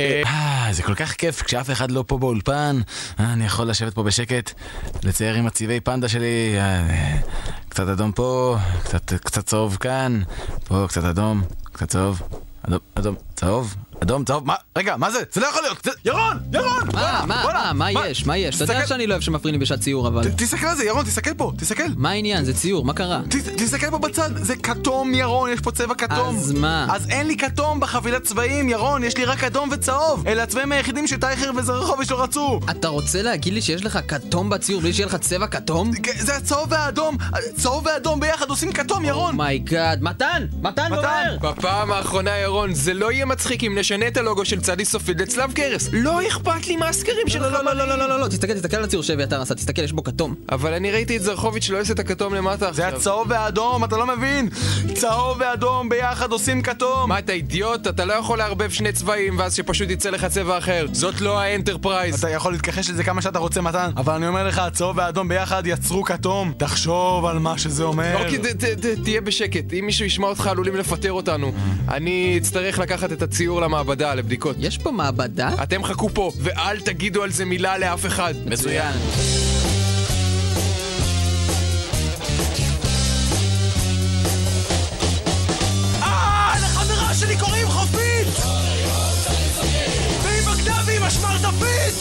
אה, זה כל כך כיף כשאף אחד לא פה באולפן, אה, אני יכול לשבת פה בשקט, לצייר עם הצבעי פנדה שלי, אה, קצת אדום פה, קצת, צהוב כאן, פה קצת אדום, קצת צהוב, אדום, צהוב, אדום, צהוב, מה? רגע, מה זה? זה לא יכול להיות! זה... ירון! ירון! מה, מה, מה, מה יש? מה יש? אתה יודע שאני לא אוהב שמפריעים לי בשעת ציור, אבל... ת- תסתכל על זה, ירון, תסתכל פה, תסתכל. מה העניין? זה ציור, מה קרה? ת- תסתכל פה בצד, זה כתום ירון, יש פה צבע כתום. אז מה? אז אין לי כתום בחבילת צבעים, ירון, יש לי רק אדום וצהוב. אלה הצבעים היחידים שטייכר וזרחוביץ' לא רצו. אתה רוצה להגיד לי שיש לך כתום בציור בלי שיהיה לך צבע כתום? זה הצהוב והאדום, צהוב ואדום ביחד עושים כתום, ירון. oh my god, מתן! מתן, מתן! בואר! בפעם האחרונה, ירון, זה לא יהיה מצחיק אם נשנה את הלוגו של צ' סופית לצלב קרס. לא אכפת לי מהסקרים שלך. לא, לא, לא, לא, לא, לא, לא, תסתכל, תסתכל על הציור שאביתר עשה, תסתכל, יש בו כתום. אבל אני ראיתי את זרחוביץ' לא עושה את הכתום למטה זה עכשיו. הצהוב והאדום, אתה לא מבין? צהוב ואדום ביחד עושים כתום. מה, אתה אידיוט? אתה לא יכול לערבב שני צבעים ואז שפשוט יצא לך צבע אחר. זאת לא האנטרפרייז. אתה יכול להתכחש לזה כמה שאתה רוצה, מתן, אבל אני אומר לך, הצהוב והאדום ביחד יצרו כתום. תחשוב על מה שזה אומר. אוקיי, תהיה בשקט. אם מישהו ישמע אותך, עלולים לפטר אותנו. אני אצטרך לקחת את הציור למעבדה לבדיקות. יש פה מעבדה? אתם חכו פה, ואל תגידו על זה מילה לאף אחד. מצוין. אה, שלי קוראים חופית! והיא בגדה והיא משמרטפית!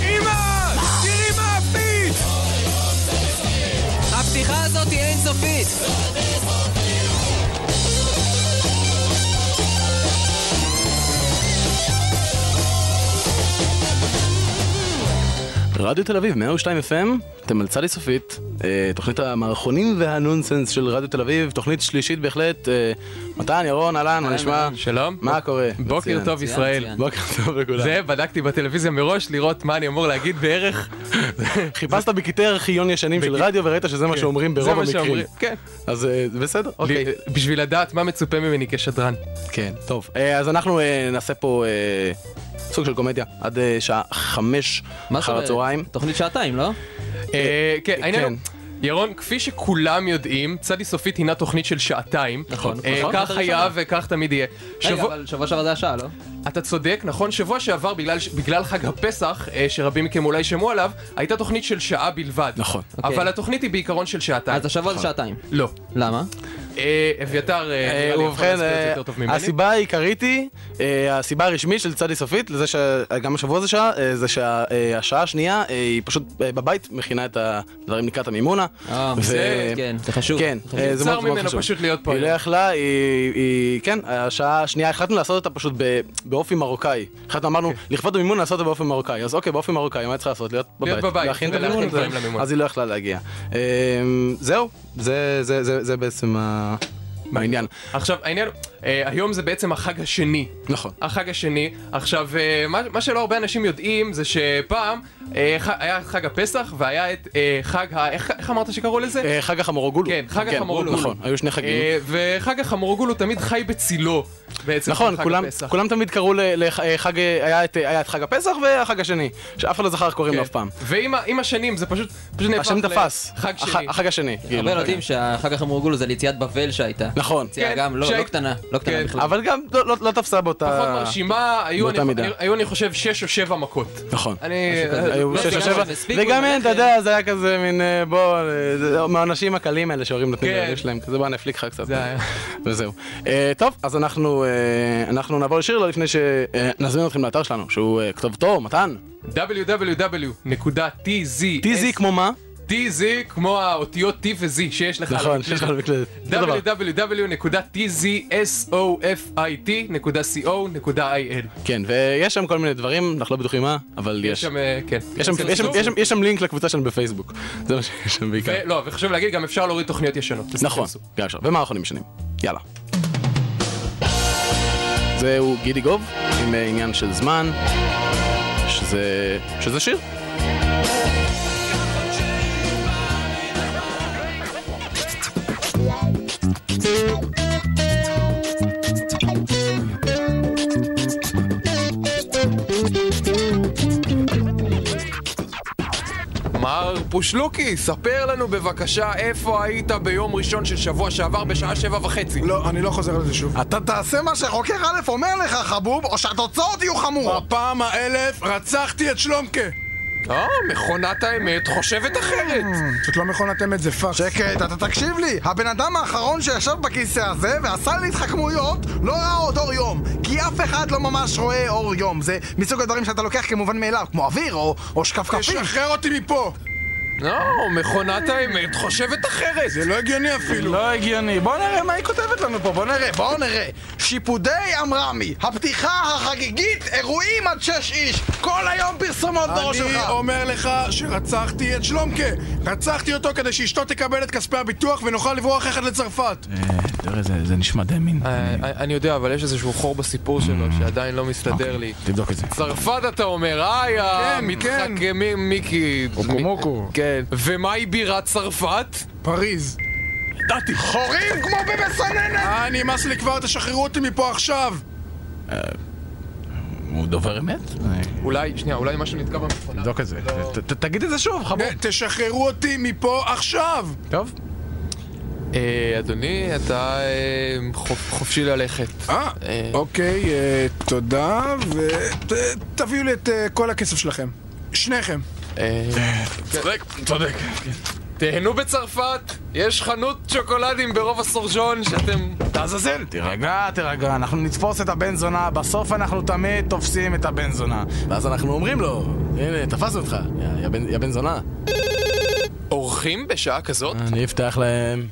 אמא! תראי מה הפית! הפתיחה הזאת היא אינסופית! רדיו תל אביב, 102 FM, אתם על צדי סופית, אה, תוכנית המערכונים והנונסנס של רדיו תל אביב, תוכנית שלישית בהחלט. אה, מתן, ירון, אהלן, מה נשמע? שלום. מה קורה? בוקר. טוב ישראל. בוקר טוב לכולם. זה, בדקתי בטלוויזיה מראש לראות מה אני אמור להגיד בערך. חיפשת בקטעי ארכיון ישנים של רדיו וראית שזה מה שאומרים זה ברוב המקרים. שאומרים. כן. אז אה, בסדר, אוקיי. לי- בשביל לדעת מה מצופה ממני כשדרן. כן, טוב. אה, אז אנחנו אה, נעשה פה אה, סוג של קומדיה עד אה, שעה חמש אחר? הצהריים. תוכנית שעתיים, לא? אה, כן, העניין כן. הוא... ירון, כפי שכולם יודעים, צדי סופית הינה תוכנית של שעתיים. נכון, אה, נכון. כך היה וכך תמיד יהיה. רגע, שבוע- אבל שבוע שעבר זה השעה, לא? אתה צודק, נכון? שבוע שעבר, בגלל, בגלל חג הפסח, אה, שרבים מכם אולי שמעו עליו, הייתה תוכנית של שעה בלבד. נכון. אוקיי. אבל התוכנית היא בעיקרון של שעתיים. אז השבוע זה שעתיים. לא. למה? אה, אביתר, אה, ובכן, אה, ממני. הסיבה העיקרית היא, הסיבה הרשמית של צדי סופית, לזה שגם השבוע זה שעה, זה שהשעה השנייה היא פשוט בבית מכינה את הדברים לקראת המימונה. זה- כן, זה חשוב. כן, זה מאוד מאוד ממנו חשוב. פשוט להיות פה היא לא. יכלה, היא, כן, השעה השנייה, החלטנו לעשות אותה פשוט באופי מרוקאי. החלטנו, אמרנו, לכבוד המימון לעשות אותה באופי מרוקאי. אז אוקיי, באופי מרוקאי, מה צריכה לעשות? להיות בבית. להכין את למימון. אז היא לא יכלה להגיע. זהו, זה- זה- זה זה בעצם ה- העניין. עכשיו, העניין אה, היום זה בעצם החג השני. נכון. החג השני. עכשיו, אה, מה, מה שלא הרבה אנשים יודעים זה שפעם אה, ח, היה חג הפסח והיה את אה, חג ה... איך, איך אמרת שקראו לזה? אה, חג החמורוגולו. כן, חג החמורוגולו. נכון, היו שני חגים. אה, וחג החמורוגולו תמיד חי בצילו בעצם נכון, חג כולם, הפסח. כולם תמיד קראו לחג, היה את, היה את חג הפסח והחג השני, שאף אחד לא זכר איך קוראים לו כן. אף פעם. ועם עם השנים זה פשוט, פשוט נהפך השם ל- תפס, חג הח- שני. החג השני. כאילו. הרבה יודעים שהחג החמורגולו זה ליציאת בבל שהייתה. נכון. יציאה כן, גם לא לא קטנה, לא קטנה כן. בכלל. אבל גם לא- לא לא תפסה באותה... פחות מרשימה, היו באותה אני- מידה. היו אני חושב שש או שבע מכות. נכון. אני... היו לא, שש או שבע, וגם אין, אתה הלחם. יודע, זה היה כזה מין, אה, בוא, אה, זה מהעונשים הקלים האלה שההורים נותנים כן. לילדים שלהם, כזה בוא נפליק לך קצת. וזהו. אה, טוב, אז אנחנו אנחנו נעבור לשיר, לא לפני שנזמין אתכם לאתר שלנו, שהוא אה, כתובתו, מתן. www.tz TZ כמו מה? TZ כמו האותיות T ו-Z שיש לך. נכון, שיש לך על המקלדת. דבר. www.tzsofit.co.il כן, ויש שם כל מיני דברים, אנחנו לא בטוחים מה, אבל יש יש. שם, אה, כן. יש שם- לינק לקבוצה שלנו בפייסבוק. זה מה שיש שם בעיקר. לא, וחשוב להגיד, גם אפשר להוריד תוכניות ישנות. נכון. גם אפשר. ומערכונים משנים. יאללה. זהו גידי גוב, עם אה, עניין של זמן, שזה... שזה שיר. מר פושלוקי, ספר לנו בבקשה איפה היית ביום ראשון של שבוע שעבר בשעה שבע וחצי. לא, אני לא חוזר על זה שוב. אתה תעשה מה שחוקר א' אומר לך, חבוב, או שהתוצאות יהיו חמורות! בפעם האלף רצחתי את שלומקה! אה, מכונת האמת חושבת אחרת. זאת לא מכונת אמת, זה פאקס. שקט, אתה תקשיב לי! הבן אדם האחרון שישב בכיסא הזה ועשה לי התחכמויות לא ראה עוד אור יום כי אף אחד לא ממש רואה אור יום זה מסוג הדברים שאתה לוקח כמובן מאליו כמו אוויר או, או שקפקפים תשחרר אותי מפה! לא, מכונת האמת חושבת אחרת. זה לא הגיוני אפילו. לא הגיוני. בוא נראה מה היא כותבת לנו פה, בוא נראה, בוא נראה. שיפודי אמרמי, הפתיחה החגיגית, אירועים עד שש איש, כל היום פרסומות בראש אני שלך. אומר לך שרצחתי את שלומקה! רצחתי אותו כדי שאשתו תקבל את כספי הביטוח ונוכל לברוח יחד לצרפת! אה, תראה, זה- זה נשמע די מין. אה, אני יודע, אבל יש איזשהו חור בסיפור שלו שעדיין לא מסתדר לי. תבדוק את זה. צרפת אתה אומר, איי, המתחכמים מיקי. מוקו. כן. ומהי בירת צרפת? פריז. ידעתי. חורים כמו במסננת! אה, נמאס לי כבר, תשחררו אותי מפה עכשיו! הוא דובר אמת? אה, אולי, שנייה, אולי משהו נתקע במכונה. תבדוק את זה. ת- ת- תגיד את זה שוב, חבוב. אה, תשחררו אותי מפה עכשיו! טוב. אה, אדוני, אתה אה, חופ- חופשי ללכת. אה, אה. אוקיי, אה, תודה, ותביאו לי את אה, כל הכסף שלכם. שניכם. אה, צודק, צודק. תהנו בצרפת, יש חנות שוקולדים ברוב הסורז'ון שאתם... לעזאזל, תירגע, תירגע, אנחנו נתפוס את הבן זונה, בסוף אנחנו תמיד תופסים את הבן זונה. ואז אנחנו אומרים לו, הנה, תפסנו אותך, יא בן זונה. אורחים בשעה כזאת? אני אפתח להם.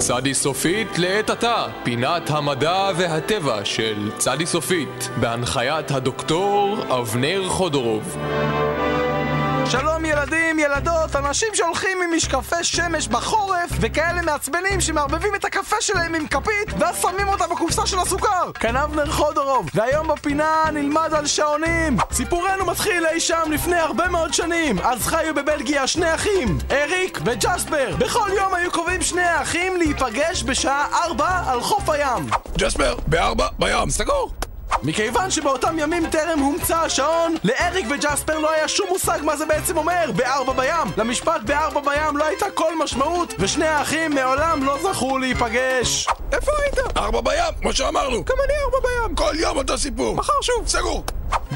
צדי סופית לעת עתה, פינת המדע והטבע של צדי סופית, בהנחיית הדוקטור אבנר חודורוב. שלום ילדים, ילדות, אנשים שהולכים עם משקפי שמש בחורף וכאלה מעצבנים שמערבבים את הקפה שלהם עם כפית ואז שמים אותה בקופסה של הסוכר כאן אבנר חודורוב והיום בפינה נלמד על שעונים סיפורנו מתחיל אי שם לפני הרבה מאוד שנים אז חיו בבלגיה שני אחים, אריק וג'ספר בכל יום היו קובעים שני האחים להיפגש בשעה ארבע על חוף הים ג'ספר, בארבע, בים. סגור. מכיוון שבאותם ימים טרם הומצא השעון, לאריק וג'ספר לא היה שום מושג מה זה בעצם אומר, בארבע בים. למשפט בארבע בים לא הייתה כל משמעות, ושני האחים מעולם לא זכו להיפגש. איפה היית? ארבע בים, כמו שאמרנו. גם אני ארבע בים. כל יום אותו סיפור. מחר שוב. סגור.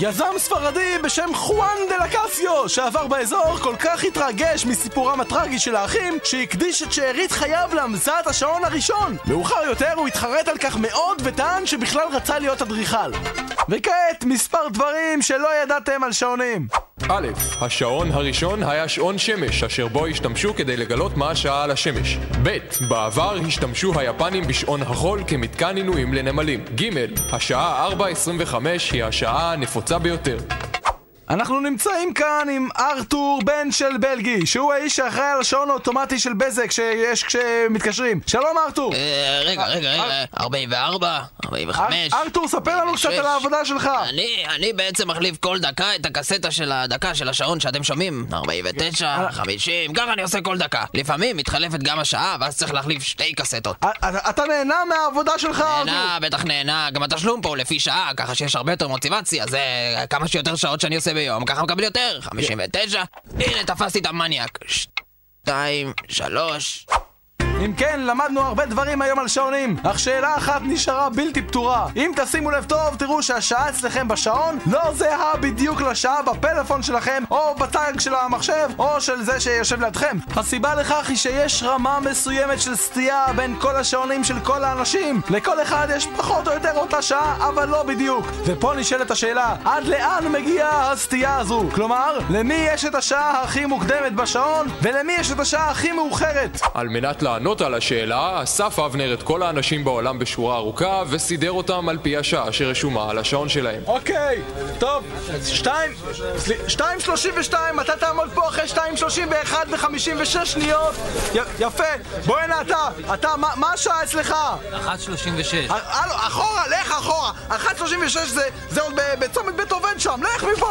יזם ספרדי בשם חואן דה לקסיו, שעבר באזור, כל כך התרגש מסיפורם הטרגי של האחים, שהקדיש את שארית חייו להמצאת השעון הראשון. מאוחר יותר הוא התחרט על כך מאוד וטען שבכלל רצה להיות אדריכל. וכעת, מספר דברים שלא ידעתם על שעונים. א', השעון הראשון היה שעון שמש, אשר בו השתמשו כדי לגלות מה השעה על השמש. ב', בעבר השתמשו היפנים בשעון החול כמתקן עינויים לנמלים. ג', השעה 4.25 היא השעה הנפוצה ביותר. אנחנו נמצאים כאן עם ארתור בן של בלגי, שהוא האיש שאחראי על השעון האוטומטי של בזק שיש כשמתקשרים. שלום ארתור! אה, רגע, רגע, רגע, 44, 45. אר- ארתור, ספר לנו קצת 46. על העבודה שלך! אני, אני בעצם מחליף כל דקה את הקסטה של הדקה של השעון שאתם שומעים 49, 50, ככה אני עושה כל דקה לפעמים מתחלפת גם השעה ואז צריך להחליף שתי קסטות אתה נהנה מהעבודה שלך, ארתור? נהנה, בטח נהנה, גם התשלום פה הוא לפי שעה, ככה שיש הרבה יותר מוטיבציה, זה כמה שיותר שעות שאני עושה ביום, ככה מקבל יותר, 59, הנה תפסתי את המניאק, שתיים, שלוש, אם כן, למדנו הרבה דברים היום על שעונים, אך שאלה אחת נשארה בלתי פתורה. אם תשימו לב טוב, תראו שהשעה אצלכם בשעון לא זהה בדיוק לשעה בפלאפון שלכם, או בטאג של המחשב, או של זה שיושב לידכם. הסיבה לכך היא שיש רמה מסוימת של סטייה בין כל השעונים של כל האנשים. לכל אחד יש פחות או יותר אותה שעה, אבל לא בדיוק. ופה נשאלת השאלה, עד לאן מגיעה הסטייה הזו? כלומר, למי יש את השעה הכי מוקדמת בשעון, ולמי יש את השעה הכי מאוחרת? על מנת לענות על השאלה, אסף אבנר את כל האנשים בעולם בשורה ארוכה וסידר אותם על פי השעה שרשומה על השעון שלהם. אוקיי, טוב, שתיים, שתיים שלושים ושתיים, אתה תעמוד פה אחרי שתיים שלושים ואחד וחמישים ושש שניות י- יפה, בוא הנה אתה, אתה, מה- מה השעה אצלך? 1.36 ה- הלו, אחורה, לך אחורה, אחת שלושים ושש זה זה עוד ב- בצומת בית עובד שם, לך מפה,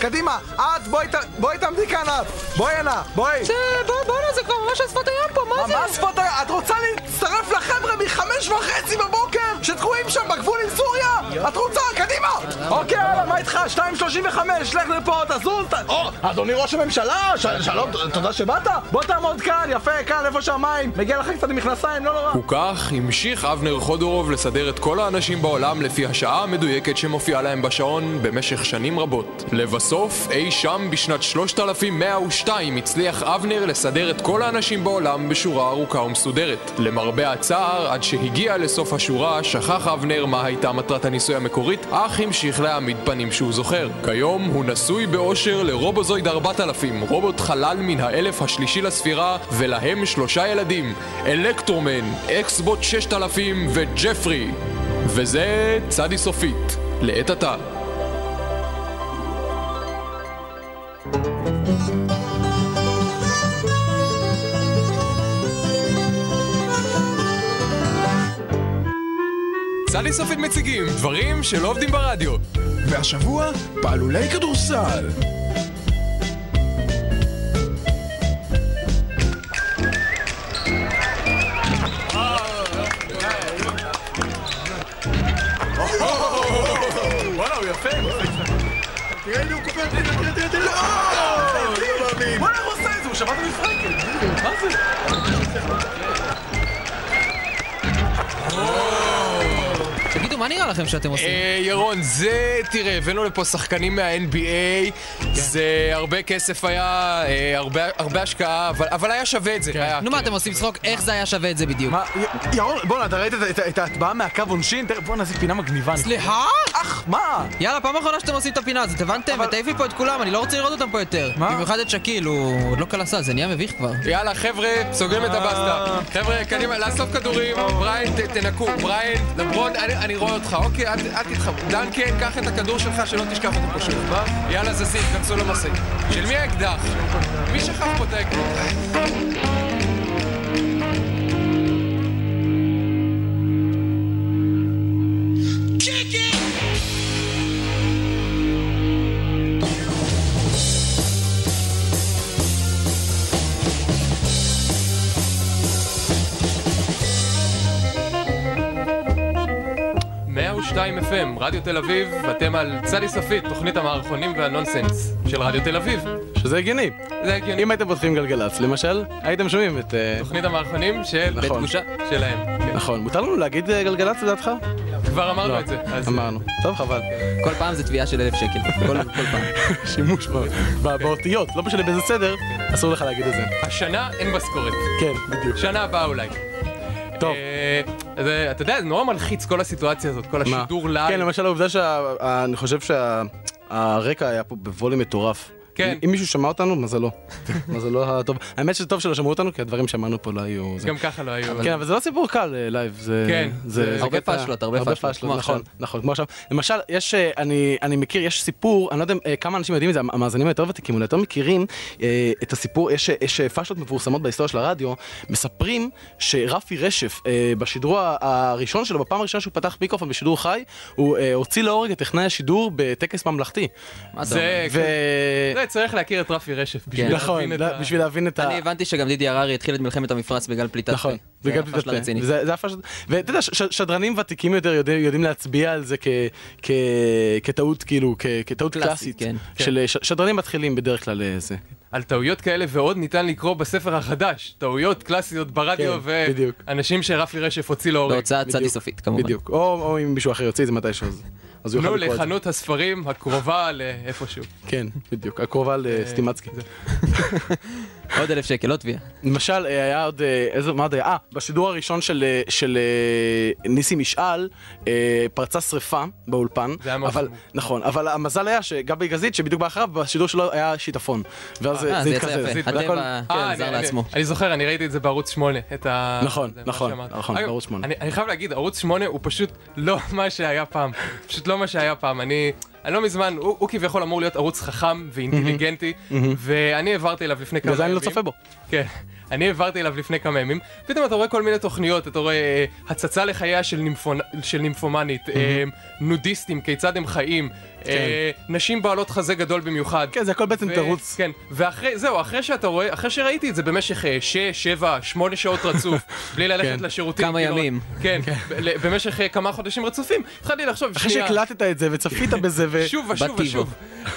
קדימה, את, בואי בואי תעמדי כאן את! בואי הנה, בואי! זה, בוא, בואנה, זה כבר ממש על שפת הים פה, מה זה? מה שפת. את רוצה להצטרף לחבר'ה מחמש וחצי בבוקר שתקועים שם בגבול עם סוריה? את רוצה? קדימה! אוקיי, יאללה, מה איתך? 2.35, לך לפה, תזוז! ת- או, אדוני ראש הממשלה! שלום, תודה שבאת! בוא תעמוד כאן, יפה, כאן, איפה שהמים! מגיע לך קצת עם מכנסיים, לא נורא! וכך המשיך אבנר חודורוב לסדר את כל האנשים בעולם לפי השעה המדויקת שמופיעה להם בשעון במשך שנים רבות. לבסוף, אי שם בשנת 3102 הצליח אבנר לסדר את כל האנשים בעולם בשורה ארוכה ומסודרת. למרבה הצער, עד שהגיע לסוף השורה, שכח אבנר מה הייתה מטרת הניסוי המקורית, אך המשיך להעמיד פנים שהוא זוכר. כיום הוא נשוי באושר לרובוזויד 4000, רובוט חלל מן האלף השלישי לספירה, ולהם שלושה ילדים, אלקטרומן, אקסבוט 6000 וג'פרי. וזה צדי סופית, לעת עתה. צדי סופית מציגים דברים שלא עובדים ברדיו. והשבוע, פעלולי כדורסל. יפה! תראה לי, הוא קופץ, תראה, תראה, תראה, תראה, אה, לא מאמין. וואלה, הוא עושה את זה, הוא! מה זה? מה נראה לכם שאתם עושים? אה, ירון, זה, תראה, הבאנו לפה שחקנים מה-NBA, זה הרבה כסף היה, אה, הרבה- השקעה, אבל- אבל היה שווה את זה. היה- נו מה, אתם עושים צחוק? איך זה היה שווה את זה בדיוק? ירון, בואנה, אתה ראית את- ההטבעה מהקו עונשין? בואנה, איזה פינה מגניבה. סליחה? אח, מה? יאללה, פעם אחרונה שאתם עושים את הפינה הזאת, הבנתם? אבל- ותעיפי פה את כולם, אני לא רוצה לראות אותם פה יותר. מה? במיוחד את שקיל, הוא עוד לא קלסה, זה נהיה מביך כבר. יאללה, חבר'ה, סוגרים את הבסטה. חבר'ה, קדימה, לאסוף כדורים. בריין, תנקו. בריין, לברון, אני אני רואה אותך, אוקיי, אל תתחברו. דנקן, קח את הכדור שלך, שלא תשכח אותו פשוט. יאללה, זזים, כנסו למשאית. של מי האקדח? מי שכח פה את האקדח? רדיו תל אביב, ואתם על צדי סופית, תוכנית המערכונים והנונסנס של רדיו תל אביב. שזה הגיוני. זה הגיוני. אם הייתם פותחים גלגלצ, למשל, הייתם שומעים את... אה, תוכנית המערכונים של... נכון. בתחושה שלהם. כן. נכון. מותר לנו להגיד אה, גלגלצ לדעתך? כבר אמרנו לא, את זה. אז- אמרנו. טוב, חבל. כל פעם זה תביעה של אלף שקל. כל כל פעם. שימוש באותיות, לא משנה באיזה סדר, אסור לך להגיד את זה. השנה אין משכורת. כן, בדיוק. שנה הבאה אולי. טוב. זה- אתה יודע, זה נורא מלחיץ כל הסיטואציה הזאת, כל? השידור live. כן, למשל העובדה שאני חושב שהרקע היה פה בווליום מטורף. כן. אם מישהו שמע אותנו, מזלו. מזלו הטוב. האמת שזה טוב שלא שמעו אותנו, כי הדברים שאמרנו פה לא היו... גם ככה לא היו. כן, אבל זה לא סיפור קל אה, live, זה... כן, זה הרבה פאשלות, הרבה פאשלות, נכון. נכון, כמו עכשיו. למשל, יש, אה, אני אני מכיר, יש סיפור, אני לא יודע אה, כמה אנשים יודעים את זה, המאזינים היותר ותיקים, אולי יותר מכירים אה, את הסיפור, יש אה, יש, אה, פאשלות מפורסמות בהיסטוריה של הרדיו, מספרים שרפי רשף, אה, בשידור הראשון שלו, בפעם הראשונה שהוא פתח מיקרופון בשידור חי, הוא אה, הוציא להורג את טכנאי השידור בטקס ממלכתי. מה? זה, זה צריך להכיר את רפי רשף בשביל נכון, להבין את ה... בשביל להבין את ה... אני הבנתי שגם דידי הררי התחיל את מלחמת המפרץ בגלל פליטת נכון, בגלל פליטת פה. זה הפשלה, ואתה יודע, שדרנים ותיקים יותר יודעים- להצביע על זה כטעות, כאילו, כטעות קלאסית. כן. של שדרנים מתחילים בדרך כלל אה, זה. על טעויות כאלה ועוד ניתן לקרוא בספר החדש. טעויות קלאסיות ברדיו, כן. ואנשים שרפי רשף הוציא להורג. בהוצאת צדי סופית, כמובן. בדיוק. או או אם מישהו אחר יוציא את זה מתישהו, אז- הוא יוכל לקרוא את זה. לחנות הספרים הקרובה לאיפשהו. כן, בדיוק. הקרובה לסטימצקי. עוד אלף שקל, לא תביעה. למשל, אה, היה עוד, אה, איזה, מה עוד היה? אה, בשידור הראשון של, אה, של ניסים משעל, פרצה שריפה באולפן. זה היה מאוד אבל, חמור. נכון, אבל המזל היה שגבי גזית, שבדיוק בא אחריו, בשידור שלו היה שיטפון. ואז אה, זה התקזז. יפה. זה הכל- הטבע כן, אני- לעצמו. אני זוכר, אני ראיתי את זה בערוץ 8, את ה... נכון, נכון. נכון, בערוץ 8. אני, אני חייב להגיד, ערוץ 8 הוא פשוט לא מה שהיה פעם. פשוט לא מה שהיה פעם. אני, אני לא מזמן, הוא, הוא כביכול אמור להיות ערוץ חכם ואינטליגנטי, ואני העברתי אליו לפני כמה בגלל ימים. אני לא צופה בו. כן. אני העברתי אליו לפני כמה ימים, פתאום אתה רואה כל מיני תוכניות, אתה רואה אה, הצצה לחייה של, נימפונ... של נימפומנית, אה, נודיסטים, כיצד הם חיים, נשים בעלות חזה גדול במיוחד. כן, זה הכל בעצם תירוץ. כן, ואחרי, זהו, אחרי שאתה רואה, אחרי שראיתי את זה במשך 6, 7, 8 שעות רצוף, בלי ללכת כן. לשירותים. כמה ימים. כן, ב- במשך אה, כמה חודשים רצופים, התחלתי לחשוב, אחרי שהקלטת את זה וצפית בזה ו... שוב ושוב. ושוב.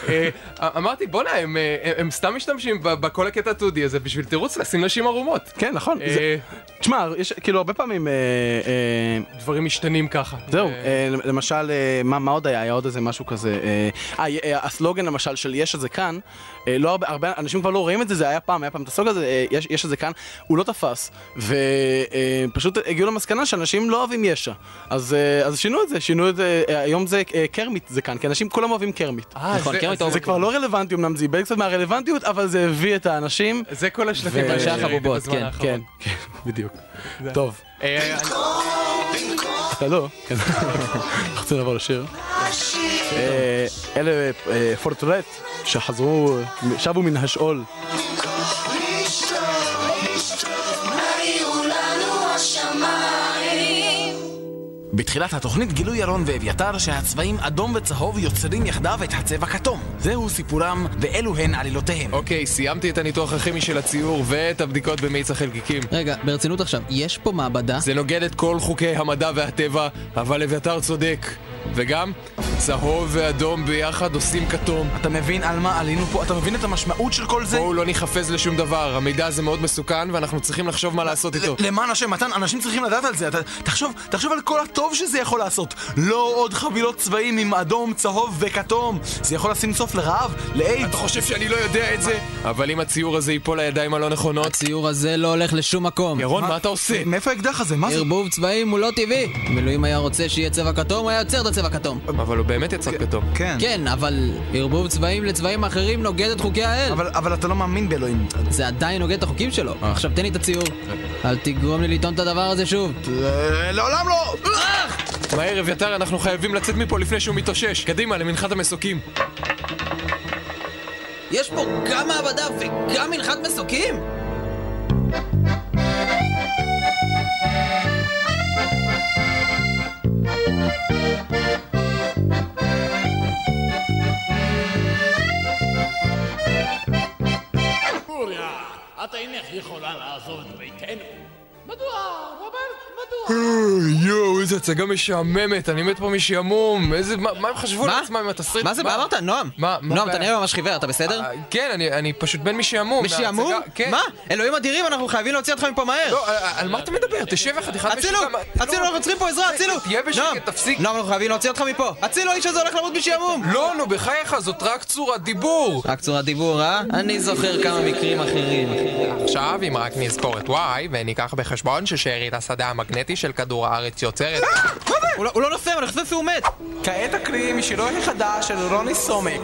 אה, אמרתי, בואנה, הם, אה, סתם משתמשים בכל הקטע התיעודי הזה בשביל תירוץ לשים נשים ערומות. כן, נכון. אה, תשמע, יש כאילו הרבה פעמים... אה, אה, דברים משתנים ככה. זהו, אה, אה, למשל, אה, מה עוד היה? היה עוד איזה משהו כזה. אה, אה, אה, הסלוגן למשל של יש את זה כאן, אה, לא הרבה, הרבה אנשים כבר לא רואים את זה, זה היה פעם, היה פעם את הסלוגן הזה, אה, יש יש את זה כאן, הוא לא תפס, ופשוט הגיעו למסקנה שאנשים לא אוהבים יש"ע. אז אה, אז שינו את זה, שינו את זה, אה, היום זה אה, קרמיט זה כאן, כי אנשים כולם אוהבים קרמיט. אה, נכון, זה- קרמיט זה- זה כבר לא רלוונטי, אמנם זה איבד קצת מהרלוונטיות, אבל זה הביא את האנשים. זה כל השלטים ו- האלה שראיתי החבובות, בזמן כן, האחרון. כן, כן, בדיוק. טוב, אה, אתה לא? כן. אנחנו רוצים לעבור לשיר. אה, אלה אה, פורטרט שחזרו, שבו מן השאול. בתחילת התוכנית גילו ירון ואביתר שהצבעים אדום וצהוב יוצרים יחדיו את הצבע כתום. זהו סיפורם ואלו הן עלילותיהם. אוקיי, סיימתי את הניתוח הכימי של הציור ואת הבדיקות במיץ החלקיקים. רגע, ברצינות עכשיו, יש פה מעבדה? זה נוגד את כל חוקי המדע והטבע, אבל אביתר צודק. וגם, צהוב ואדום ביחד עושים כתום. אתה מבין על מה עלינו פה? אתה מבין את המשמעות של כל זה? בואו לא ניחפז לשום דבר, המידע הזה מאוד מסוכן ואנחנו צריכים לחשוב מה לעשות איתו. למען השם, מתן, אנשים צריכים לדעת על זה. אתה, תחשוב, תחשוב על כל הטוב שזה יכול לעשות. לא עוד חבילות צבעים עם אדום, צהוב וכתום. זה יכול לשים סוף לרעב, לאיידס. אתה חושב שאני לא יודע את זה? אבל אם הציור הזה ייפול לידיים הלא נכונות... הציור הזה לא הולך לשום מקום. ירון, מה אתה עושה? מאיפה האקדח הזה? מה זה? ערבוב צבעים הוא לא טבעי. אם אלוהים היה רוצה שיהיה צבע כתום, הוא היה יוצר את הצבע כתום. אבל באמת יצא כתום. כן. כן, אבל ערבוב צבעים לצבעים אחרים נוגד את חוקי האל. אבל, אבל אתה לא מאמין באלוהים. זה עדיין נוגד את החוקים שלו. עכשיו תן לי את הציור. אל תגרום לי לטעון את הדבר הזה שוב. אה, לעולם לא! מהר, אביתר, אנחנו חייבים לצאת מפה לפני שהוא מתאושש. קדימה, למנחת המסוקים. יש פה גם מעבדה וגם מנחת מסוקים? את אינך יכולה לעזוב את ביתנו. מדוע, רוברט? מדוע? יואו, איזה הצגה משעממת, אני מת פה משעמום. איזה, מה מה הם חשבו מה? לעצמם עם התסריט? מה זה, מה אמרת? נועם? נועם, אתה? נראה ממש חיוור, אתה בסדר? אה, כן, אני- אני פשוט בן משעמום. משעמום? כן. מה? אלוהים אדירים, אנחנו חייבים להוציא אותך מפה מהר! לא, אה, על מה אתה מדבר? תשב אחד אחד הצילו! הצילו, אנחנו צריכים פה עזרה, הצילו! תהיה בשקט, תפסיק. נועם, אנחנו חייבים להוציא אותך מפה! הצילו, האיש הזה הולך למות משעמום! לא, נו, בחייך, זאת רק צורת דיבור. רק צורת דיבור, אה? אני זוכר כמה מקרים אחרים. עכשיו, אם רק נזכור את Y, וניקח בחשבון ששארית השדה המגנטי של כדור הארץ יוצרת... הוא לא- הוא לא נופל, אני חושב שהוא מת! כעת אקריא משירו החדש של רוני סומק.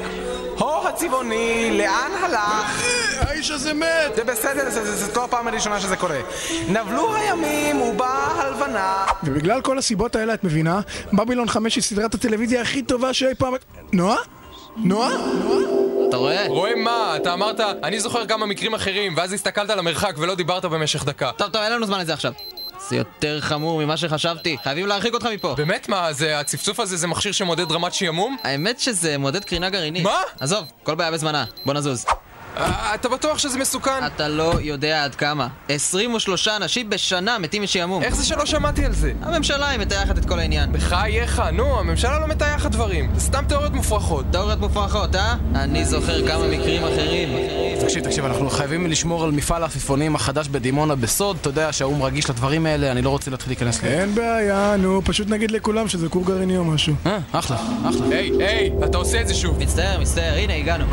הו הצבעוני, לאן הלך? האיש הזה מת! זה בסדר, זה- זה- זאת לא הפעם הראשונה שזה קורה. נבלו הימים ובאה הלבנה. ובגלל כל הסיבות האלה, את מבינה? בבילון 5 היא סדרת הטלוויזיה הכי טובה שאי פעם... נועה? נועה? אתה רואה? רואה מה? אתה אמרת, אני זוכר כמה מקרים אחרים, ואז הסתכלת על המרחק ולא דיברת במשך דקה. טוב, טוב, אין לנו זמן לזה עכשיו. זה יותר חמור ממה שחשבתי. חייבים להרחיק אותך מפה. באמת מה, זה, הצפצוף הזה זה מכשיר שמודד רמת שעמום? האמת שזה מודד קרינה גרעינית. מה? עזוב, כל בעיה בזמנה. בוא נזוז. אה, אתה בטוח שזה מסוכן? אתה לא יודע עד כמה. 23 אנשים בשנה מתים משעמום. איך זה שלא שמעתי על זה? הממשלה היא מטייחת את כל העניין. בחייך, נו, הממשלה לא מטייחת דברים. זה סתם תיאוריות מופרכות. תיאוריות מופרכות, אה? אני זוכר כמה מקרים אחרים. תקשיב, תקשיב, אנחנו חייבים לשמור על מפעל העפיפונים החדש בדימונה בסוד. אתה יודע שהאו"ם רגיש לדברים האלה, אני לא רוצה להתחיל להיכנס ל... אין בעיה, נו, פשוט נגיד לכולם שזה כור גרעיני או משהו. אה, אחלה, אחלה. היי, היי, אתה עושה את זה שוב. מצטער, מצטער, הנה הגענו.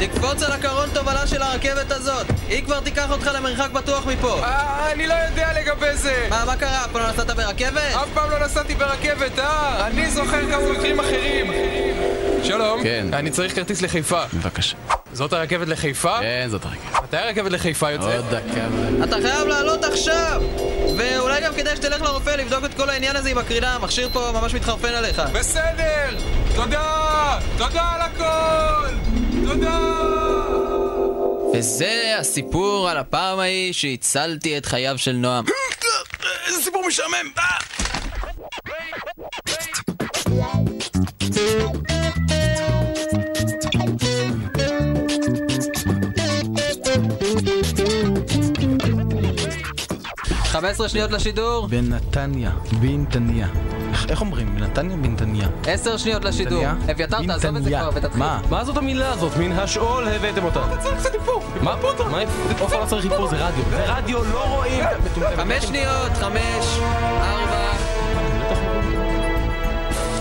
תקפוץ על הקרון תובלה של הרכבת הזאת. היא כבר תיקח אותך למרחק בטוח מפה. אה, אני לא יודע לגבי זה. מה, מה קרה? אף פעם לא נסעת ברכבת? אף פעם לא נסעתי ברכבת, אה? אני זוכר כמה מקרים אחרים. שלום, כן. אני צריך כרטיס לחיפה. בבקשה. זאת הרכבת לחיפה? כן, זאת הרכבת. מתי הרכבת לחיפה יוצאת? עוד דקה. אתה חייב לעלות עכשיו! ואולי גם כדאי שתלך לרופא לבדוק את כל העניין הזה עם הקרינה, המכשיר פה ממש מתחרפן עליך. בסדר! תודה! תודה על הכל! תודה! וזה הסיפור על הפעם ההיא שהצלתי את חייו של נועם. איזה סיפור משעמם! אה! חמש עשרה שניות לשידור, בנתניה, בנתניה. איך- איך אומרים? בנתניה, בנתניה. עשר שניות לשידור. אביתר, תעזוב את זה. כבר ותתחיל. מה? מה זאת המילה הזאת? מן השאול הבאתם אותה. אתה צריך קצת איפור. מה פה? מה איפור? עופר לא צריך איפור, זה רדיו. זה רדיו, לא רואים! חמש שניות, חמש, ארבע,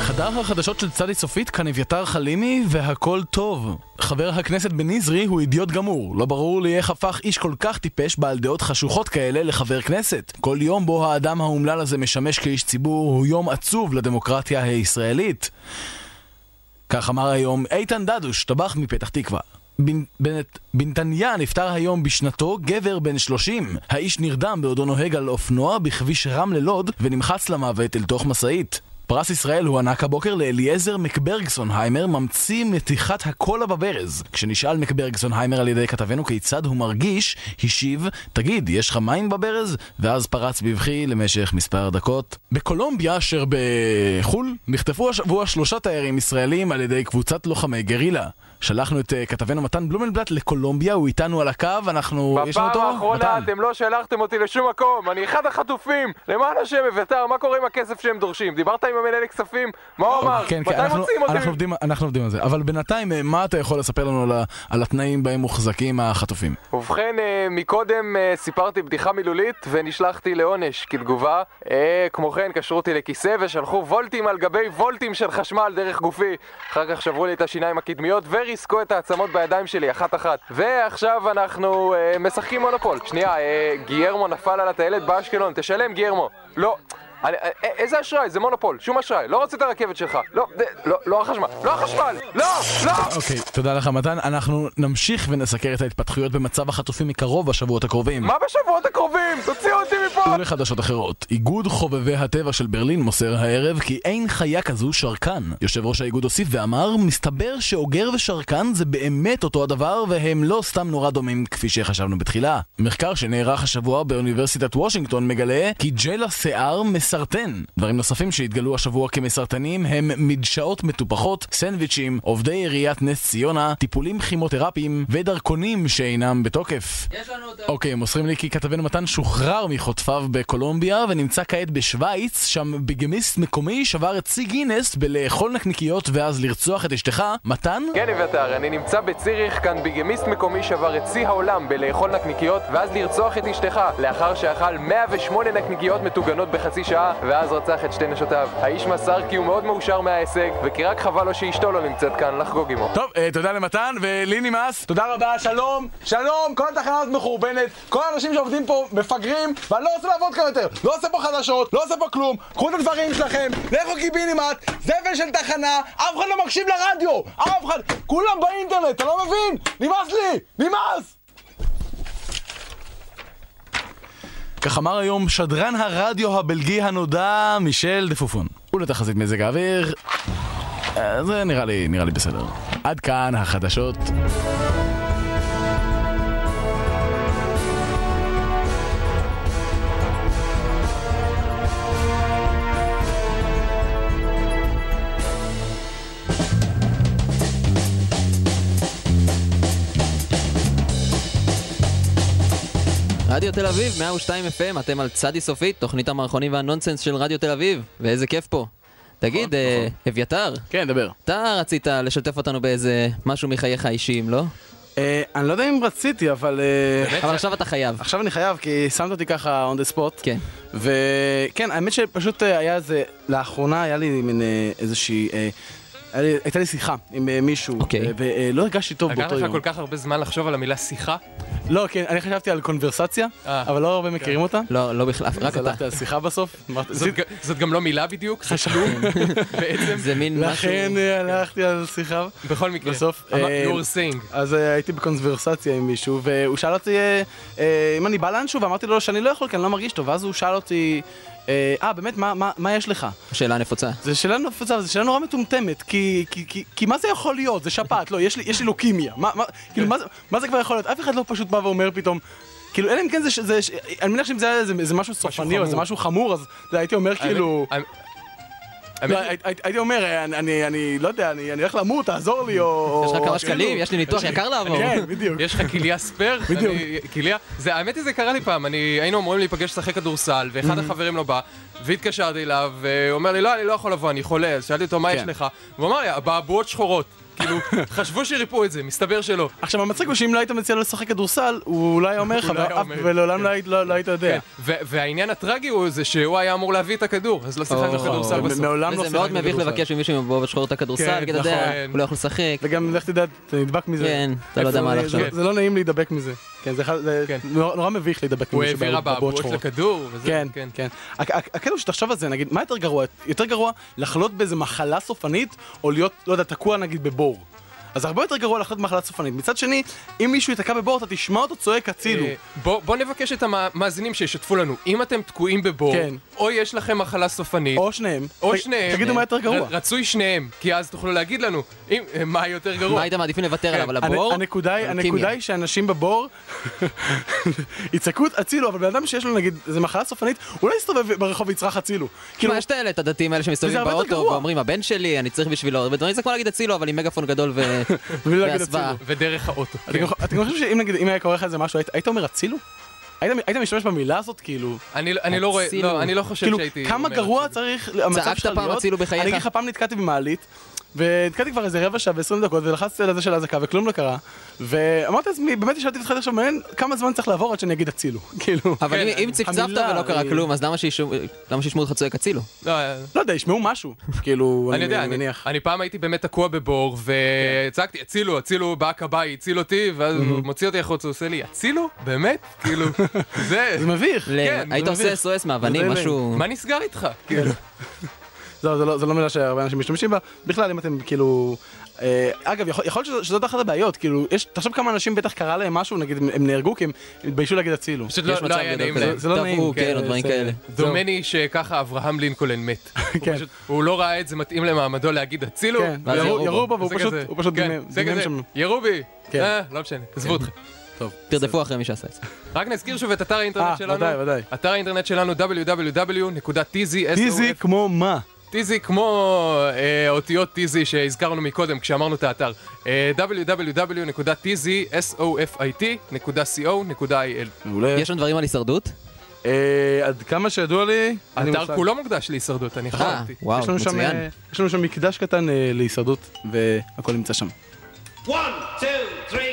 חדר החדשות של צדי סופית כאן אביתר חלימי והכל טוב. חבר הכנסת בניזרי הוא אידיוט גמור. לא ברור לי איך הפך איש כל כך טיפש בעל דעות חשוכות כאלה לחבר כנסת. כל יום בו האדם האומלל הזה משמש כאיש ציבור הוא יום עצוב לדמוקרטיה הישראלית. כך אמר היום איתן דדוש, טבח מפתח תקווה. בנתניה נפטר היום בשנתו גבר בן 30. האיש נרדם בעודו נוהג על אופנוע בכביש רמלה לוד ונמחץ למוות אל תוך משאית. פרס ישראל הוענק הבוקר לאליעזר מקברגסונהיימר, ממציא מתיחת הקולה בברז. כשנשאל מקברגסונהיימר על ידי כתבנו כיצד הוא מרגיש, השיב, תגיד, יש לך מים בברז? ואז פרץ בבכי למשך מספר דקות. בקולומביה, אשר בחו"ל, נחטפו השבוע שלושה תיירים ישראלים על ידי קבוצת לוחמי גרילה. שלחנו את uh, כתבנו מתן בלומנבלט לקולומביה, הוא איתנו על הקו, אנחנו... בפעם? האחרונה. אתם לא שלחתם אותי לשום מקום, אני אחד החטופים! למען השם, אביתר, מה קורה עם הכסף שהם דורשים? דיברת עם המנהל כספים? מה הוא אמר? כן, כן, מתי אנחנו, עובדים, אנחנו עובדים על זה. אבל בינתיים, אה, מה אתה יכול לספר לנו על, התנאים בהם מוחזקים החטופים? ובכן, אה, מקודם אה, סיפרתי בדיחה מילולית ונשלחתי לעונש כתגובה. אה, כמו כן, קשרו אותי לכיסא ושלחו וולטים על גבי וולטים של חשמל דרך גופי. אחר כך שברו לי את השיניים הקדמיות וריסקו את העצמות בידיים שלי, אחת-אחת. ועכשיו אנחנו אה, משחקים מונופול. שנייה, אה, גיירמו נפל על הטיילת באשקלון, תשלם גיירמו. לא. אני, אה, איזה אשראי? זה מונופול, שום אשראי. לא רוצה את הרכבת שלך. לא, זה, לא, לא החשמל. לא החשמל! לא! לא! אוקיי, תודה לך מתן. אנחנו נמשיך ונסקר את ההתפתחויות במצב החטופים מקרוב בשבועות הקרובים. מה בשבועות הקרובים? תוציאו אותי מפה! ולחדשות אחרות, איגוד חובבי הטבע של ברלין מוסר הערב כי אין חיה כזו שרקן. יושב ראש האיגוד הוסיף ואמר, מסתבר שאוגר ושרקן זה באמת אותו הדבר והם לא סתם נורא דומים כפי שחשבנו בתחילה. מחקר שנערך השבוע באוניברסיטת וושינגטון מגלה כי ג'ל השיער מסרטן. דברים נוספים שהתגלו השבוע כמסרטנים הם מדשאות מטופחות, סנדוויצ'ים, עובדי עיריית נס ציונה, טיפולים כימותרפיים ודרכונים שאינם בתוקף. יש לנו אותו. אוקיי, מוסרים לי כי כתבנו מתן שוחרר מחוטפיו בקולומביה ונמצא כעת בשוויץ, שם ביגמיסט מקומי שבר את שיא גינס בלאכול נקניקיות ואז לרצוח את אשתך. מתן? כן, אביתר, אני נמצא בציריך, כאן ביגמיסט מקומי שבר את שיא העולם בלאכול נקניקיות ואז לרצוח את אשתך, לאחר שאכל 108 נקניקיות מטוגנות בחצי שעה, ואז רצח את שתי נשותיו. האיש מסר כי הוא מאוד מאושר מההישג, וכי רק חבל לו שאשתו לא נמצאת כאן לחגוג עמו. טוב, אה, תודה למתן, ולי נמאס. תודה רבה, שלום, שלום, כל התחנה הזאת מחורבנת, כל האנשים שעובדים פה מפגרים, ואני לא רוצה לעבוד כאן יותר, לא עושה פה חדשות, לא עושה פה כלום, קחו את הדברים שלכם, לכו קיבינימט, זבל של תחנה, אף אחד לא מקשיב לרדיו, אף אחד, כולם באינטרנט, אתה לא מבין? נמאס לי, נמאס! כך אמר היום שדרן הרדיו הבלגי הנודע מישל דפופון. ולתחזית מזג האוויר... אה, זה נראה לי, נראה לי בסדר. עד כאן החדשות. רדיו תל אביב, 102 FM, אתם על צדי סופית, תוכנית המערכונים והנונסנס של רדיו תל אביב, ואיזה כיף פה. תגיד, אה, אביתר, כן, דבר. אתה רצית לשתף אותנו באיזה משהו מחייך האישיים, לא? אה, אני לא יודע אם רציתי, אבל... אה, אבל עכשיו אתה חייב. עכשיו אני חייב, כי שמת אותי ככה on the spot. כן. וכן, האמת שפשוט היה איזה... לאחרונה היה לי מין איזושהי... אה, הייתה לי שיחה עם אה, מישהו, אוקיי. אה, ולא הרגשתי טוב לקח באותו לך יום. כל כך הרבה זמן לחשוב על המילה שיחה? לא, כן, אני חשבתי על קונברסציה, אה. אבל לא הרבה מכירים אותה. לא, לא בכלל, רק אז אתה. הלכתי על שיחה בסוף. זאת גם לא מילה בדיוק? זה כלום? בעצם? זה מין משהו... לכן אה, הלכתי על שיחה. בכל מקרה. בסוף, אמר- אה, you were saying. אז אה, הייתי בקונברסציה עם מישהו, והוא שאל אותי אה, אה, אם אני בא לאנשהו, ואמרתי לו שאני לא יכול, כי אני לא מרגיש טוב, ואז הוא שאל אותי אה, אה, באמת, מה- מה מה יש לך? שאלה נפוצה. זו שאלה נפוצה, זו שאלה נורא מטומטמת, כי, כי, כי, כי מה זה יכול להיות? זה שפעת, לא, יש לי, יש לי לוקימיה. מה, מה, כאילו, מה, זה- מה זה כבר יכול להיות? אף אחד לא פשוט בא ואומר פתאום... כאילו, אלא אם כן זה, זה, אני מניח שאם זה היה איזה משהו סופני או איזה. משהו חמור, אז הייתי אומר כאילו... הייתי אומר, אה, אני, לא יודע, אני אני הולך למות, תעזור לי, או... יש לך כמה כאילו- שקלים? יש לי ניתוח יקר לעבור. כן, בדיוק. יש לך כליה ספייר? בדיוק. כליה? זה, האמת היא זה קרה לי פעם, אני, היינו אמורים להיפגש לשחק כדורסל, ואחד Mm-hmm. החברים לא בא, והתקשרתי אליו, והוא אומר לי, לא, אני לא יכול לבוא, אני חולה, אז שאלתי אותו, מה יש כן. לך? והוא אמר לי, אבעבועות שחורות. כאילו, חשבו שריפאו את זה, מסתבר שלא. עכשיו, המצחיק הוא שאם לא היית מציע לו לשחק כדורסל, הוא אולי אומר לך, לא. ולעולם לא היית- לא לא היית יודע. כן. והעניין הטרגי הוא זה שהוא היה אמור להביא את הכדור, אז לא שיחקנו או. כדורסל בסוף. מעולם לא וזה מאוד מביך. לבקש ממישהו עם בובות שחורות את הכדורסל, כן, כי אתה יודע, נכון. הוא לא יכול לשחק. וגם, לך תדע, אתה נדבק מזה. כן, אתה לא יודע מה. זה- זה לא נעים להידבק מזה. כן, זה זה כן. נורא נורא מביך להידבק הוא ממישהו העביר בבועות אבעבועות שחורות. לכדור, וזה, כן, כן. הק- הקטע הוא שתחשוב על זה, נגיד, מה יותר גרוע? יותר גרוע לחלות באיזה מחלה סופנית, או להיות, לא יודע, תקוע נגיד בבור. אז הרבה יותר גרוע לחלות במחלה סופנית. מצד שני, אם מישהו ייתקע בבור, אתה תשמע אותו צועק הצילו. אה, בוא, בוא נבקש את המאזינים שישתפו לנו. אם אתם תקועים בבור, כן. או יש לכם מחלה סופנית, או שניהם. או שניהם, תגידו מה יותר גרוע. ר- רצוי שניהם, כי אז תוכלו להגיד לנו אם, אה, מה יותר גרוע. מה הייתם מעדיפים לוותר עליו, על הבור? הנקודה היא- שאנשים בבור יצעקו הצילו, אבל בן אדם שיש לו נגיד איזה מחלה סופנית, הוא לא יסתובב ברחוב ויצרח הצילו. כאילו, יש את האלה, את הדתיים האלה שמסתובבים באוטו. ואומרים, הבן שלי, אני צריך בשבילו הרבה דברים, זה כמו להגיד הצילו, אבל עם מגפון גדול ו... הצילו. ודרך האוטו. אתה כן. גם- אתה גם חושב שאם נגיד, אם היה קורה לך איזה משהו, היית- אומר הצילו? היית משתמש במילה הזאת, כאילו? אני, אני לא רואה. לא, אני לא חושב כאילו, שהייתי... כמה אומר גרוע. צריך המצב צעקת שלך פעם להיות? הצילו בחייך? אני אגיד לך, פעם נתקעתי במעלית, ונתקעתי כבר איזה רבע שעה ועשרים דקות, ולחצתי על הזה של האזעקה, וכלום לא קרה. ואמרתי לעצמי, באמת ישבתי ותחילתי עכשיו, מעניין כמה זמן צריך לעבור עד שאני אגיד הצילו. כאילו, אבל כן, אם- צפצפת ולא קרה היא- כלום, אז למה שישמעו אותך צועק הצילו? לא, אה, לא יודע, ישמעו משהו. כאילו, אני יודע, אני, מניח. אני פעם הייתי באמת תקוע בבור, וצעקתי, הצילו, הצילו, בא הכבאי, הציל אותי, ואז הוא מוציא אותי החוצה, הוא עושה לי, הצילו? באמת? כאילו, זה... זה מביך. כן, היית עושה. SOS מאבנים, משהו... מה נסגר איתך? כאילו, זהו, זה לא- זה לא מילה שהרבה אנשים משתמשים בה. בכלל, אם אתם כאילו... אה, אגב, יכול יכול להיות שזו- שזאת אחת הבעיות, כאילו, יש, תחשוב כמה אנשים בטח קרה להם משהו, נגיד הם- הם נהרגו כי הם התביישו להגיד הצילו. פשוט לא- לא היה נעים. להם. זה לא נעים, כן, כן, או דברים זה- כאלה. דומני שככה אברהם לינקולן מת. הוא כן. פשוט- הוא לא ראה את זה מתאים למעמדו להגיד הצילו. כן, ירו- בו. והוא פשוט, כזה. הוא פשוט כן, דימם שם. ירו בי. כן. אה, לא משנה, עזבו אתכם. תרדפו אחרי מי שעשה את זה. רק נזכיר שוב את אתר האינטרנט אה, שלנו. ודאי, ודאי. אתר האינטרנט שלנו www.tz טיזי כמו מה? טיזי כמו אה, אותיות טיזי שהזכרנו מקודם כשאמרנו את האתר. אה, www.tzsofit.co.il מעולה. יש שם דברים על הישרדות? אה, עד כמה שידוע לי, אין לי האתר מושג. כולו מוקדש להישרדות, אני אה, חשבתי. וואו, יש לנו שם, מצוין. אה, יש לנו שם מקדש קטן אה, להישרדות, והכל נמצא שם. One, two, three.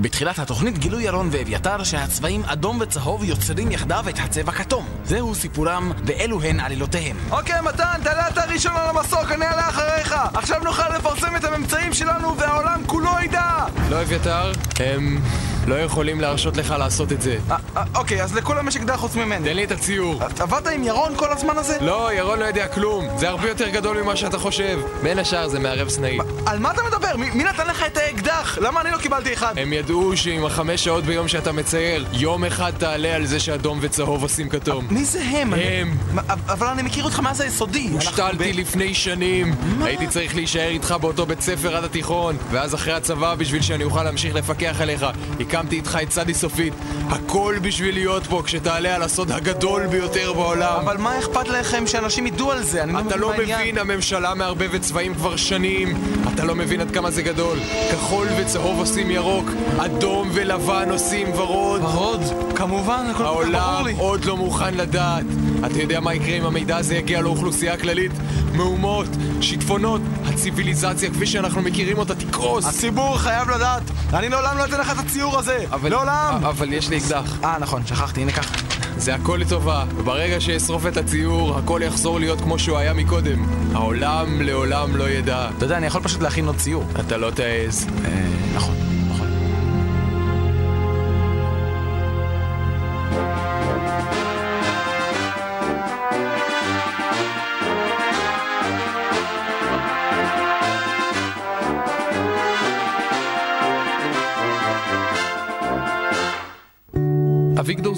בתחילת התוכנית גילו ירון ואביתר שהצבעים אדום וצהוב יוצרים יחדיו את הצבע כתום. זהו סיפורם ואלו הן עלילותיהם. אוקיי, מתן, תעלה אתה ראשון על המסוק, אני אעלה אחריך! עכשיו נוכל לפרסם את הממצאים שלנו והעולם כולו ידע! לא אביתר, הם לא יכולים להרשות לך לעשות את זה. אה, אה, אוקיי, אז לכולם יש אקדח חוץ ממני. תן לי את הציור. עבדת עם ירון כל הזמן הזה? לא, ירון לא יודע כלום. זה הרבה יותר גדול ממה שאתה חושב. בין השאר זה מערב סנאי. על מה אתה מדבר? מי מי נתן לך את האקדח? למה אני לא קיבלתי אחד? הם ידעו שעם החמש שעות ביום שאתה מצייר, יום אחד תעלה על זה שאדום וצהוב עושים כתום. מי זה הם? הם. מה, אבל אני מכיר אותך מאז היסודי. הושתלתי ב- לפני שנים. הייתי צריך להישאר איתך באותו בית ספר עד התיכון, ואז אחרי הצבא, בשביל שאני אוכל להמשיך לפקח עליך, הקמתי איתך את צדי סופית. הכל בשביל להיות פה כשתעלה על הסוד הגדול ביותר בעולם. אבל מה אכפת לכם שאנשים ידעו על זה? אני אתה לא מה. מבין, הממשלה מערבבת צבעים כבר שנים. אתה לא מבין עד כמה זה גדול. כחול וצהוב עושים ירוק, אדום ולבן עושים ורוד. ורוד? כמובן, הכל כל כך ברור העולם לי. עוד לא מוכן לדעת. אתה יודע מה יקרה אם המידע הזה יגיע לאוכלוסייה הכללית? מהומות, שיטפונות, הציוויליזציה כפי שאנחנו מכירים אותה תקרוס. הציבור חייב לדעת. אני לעולם לא אתן לך את הציור הזה. לעולם. אבל יש לי אקדח. אה, נכון, שכחתי, הנה קח. זה הכל לטובה. ברגע שאשרוף את הציור, הכל יחזור להיות כמו שהוא היה מקודם. העולם לעולם לא ידע. אתה יודע, אני יכול פשוט להכין עוד ציור. אתה לא תעז. נכון, נכון.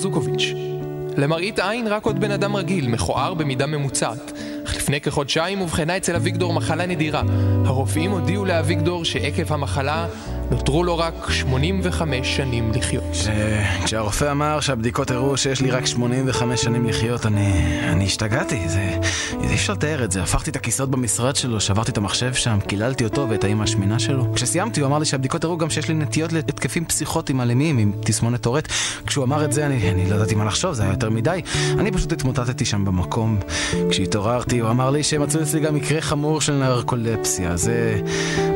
זוקוביץ'. למראית עין רק עוד בן אדם רגיל, מכוער במידה ממוצעת. לפני כחודשיים אובחנה אצל אביגדור מחלה נדירה. הרופאים הודיעו לאביגדור שעקב המחלה נותרו לו רק 85 שנים לחיות. כש... כשהרופא אמר שהבדיקות הראו שיש לי רק 85 שנים לחיות, אני, אני השתגעתי, זה... אי אפשר לתאר את זה. הפכתי את הכיסאות במשרד שלו, שברתי את המחשב שם, קיללתי אותו ואת האמא השמינה שלו. כשסיימתי הוא אמר לי שהבדיקות הראו גם שיש לי נטיות להתקפים פסיכוטיים אלימים עם תסמונת טורט. כשהוא אמר את זה אני, אני לא ידעתי מה לחשוב, זה היה יותר מדי. אני פשוט התמוטטתי שם במקום. כשהתעוררתי הוא אמר לי שמצאו אצלי גם מקרה חמור של נרקולפסיה. זה...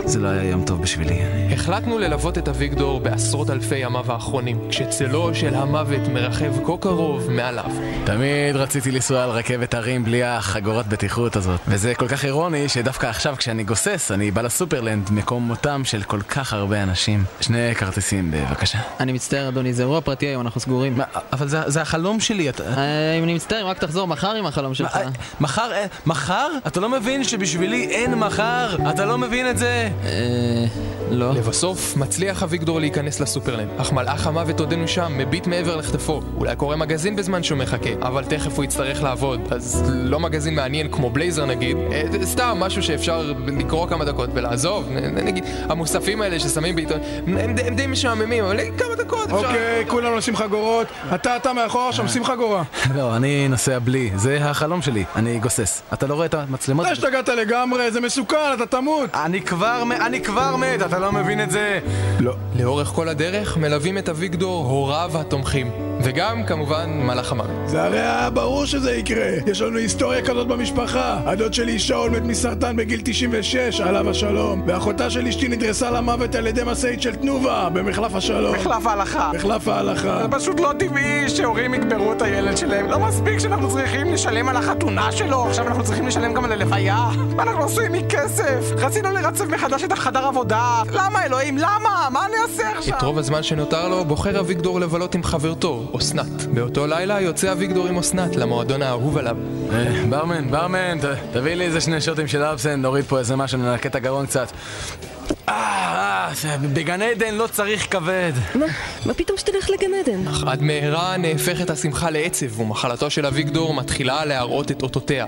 זה לא היה יום טוב בשבילי. החלטנו ללוות את אביגדור בעשרות אלפי ימיו האחרונים, כשצלו של המוות מרחב כה קרוב מעליו. תמיד רציתי לנסוע על רכבת הרים בלי החגורת בטיחות הזאת. וזה כל כך אירוני שדווקא עכשיו כשאני גוסס, אני בא לסופרלנד, מקום מותם של כל כך הרבה אנשים. שני כרטיסים בבקשה. אני מצטער, אדוני, זה אירוע פרטי היום, אנחנו סגורים. מה, אבל זה, זה החלום שלי, אתה... אה, אני מצטער, אם רק תחזור מחר עם החלום שלך. אה, מחר, אה, מחר? אתה לא מבין שבשבילי אין מחר? אתה לא מבין את זה? אה... לא. לבסוף, מצליח אביגדור להיכנס לסופרלנד, אך מלאך המוות עודנו שם, מביט מעבר לכתפו. אולי קורא מגזין בזמן שהוא מחכה, אבל תכף הוא יצטרך לעבוד, אז לא מגזין מעניין כמו בלייזר נגיד, אה, סתם משהו שאפשר לקרוא כמה דקות ולעזוב, נ- נגיד, המוספים האלה ששמים בעיתון, הם, הם די משעממים, אבל כמה דקות אפשר... אוקיי, כולם נשים חגורות. אתה, אתה מאחורה שם, שים חגורה. לא, אני נוסע בלי, זה החלום שלי, אני גוסס. אתה לא רואה את המצלמות? אתה השתגעת לגמרי, זה מסוכן, אתה תמות. אני כבר, אני כבר מת, אתה לא מבין את זה? לא. לאורך כל הדרך מלווים את אביגדור הוריו התומכים, וגם כמובן מלאך המוות. זה הרי היה ברור שזה יקרה. יש לנו היסטוריה כזאת במשפחה. הדוד שלי שאול מת מסרטן בגיל 96, עליו השלום. ואחותה של אשתי נדרסה למוות על ידי משאית של תנובה, במחלף השלום. מחלף ההלכה. מחלף ההלכה. זה פשוט לא טבעי שהורים יקברו את הילד שלהם. לא מספיק שאנחנו צריכים לשלם על החתונה שלו, עכשיו אנחנו צריכים לשלם גם על הלוויה. מה אנחנו עושים מכסף? רצינו לרצף מחדש את החדר עבודה. למה אלוהים? למה? מה אני אעשה עכשיו? את רוב הזמן שנותר לו בוחר אביגדור לבלות עם חברתו, אסנת. באותו לילה יוצא אביגדור עם אסנת למועדון האהוב עליו. אה, ברמן, ברמן, תביא לי איזה שני שוטים של אבסן, נוריד פה איזה משהו, ננקה את הגרון קצת. אה, אה, בגן עדן לא צריך כבד. מה? מה פתאום שתלך לגן עדן? אך עד מהרה נהפכת השמחה לעצב, ומחלתו של אביגדור מתחילה להראות את אותותיה.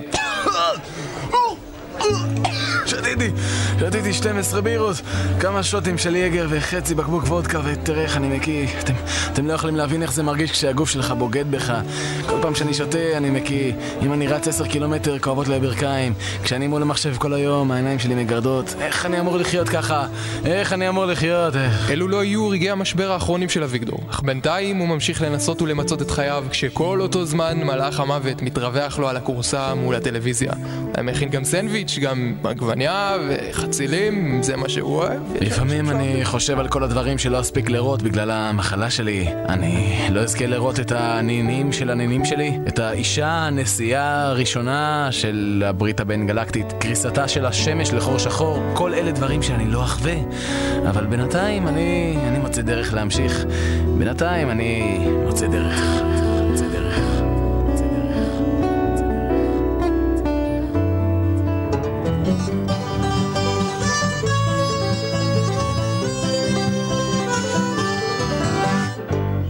שתיתי, שתיתי 12 בירות, כמה שוטים של יגר וחצי בקבוק וודקה ותראה איך אני מקיא. אתם, אתם לא יכולים להבין איך זה מרגיש כשהגוף שלך בוגד בך. כל פעם שאני שותה אני מקיא. אם אני רץ 10 קילומטר כואבות לי הברכיים. כשאני מול המחשב כל היום העיניים שלי מגרדות. איך אני אמור לחיות ככה? איך אני אמור לחיות? איך? אלו לא יהיו רגעי המשבר האחרונים של אביגדור, אך בינתיים הוא ממשיך לנסות ולמצות את חייו, כשכל אותו זמן מלאך המוות מתרווח לו על הכורסה מול הטלוויזיה. הוא מכין גם סנדוויץ', גם עגבניה וחצילים, אם זה מה שהוא אוהב. לפעמים אני חושב על כל הדברים שלא אספיק לראות בגלל המחלה שלי. אני לא אזכה לראות את הנינים של הנינים שלי, את האישה הנשיאה הראשונה של הברית הבין גלקטית, קריסתה של השמש לחור שחור, כל אלה דברים שאני לא אחווה. אבל בינתיים אני, אני מוצא דרך להמשיך. בינתיים אני. מוצא דרך.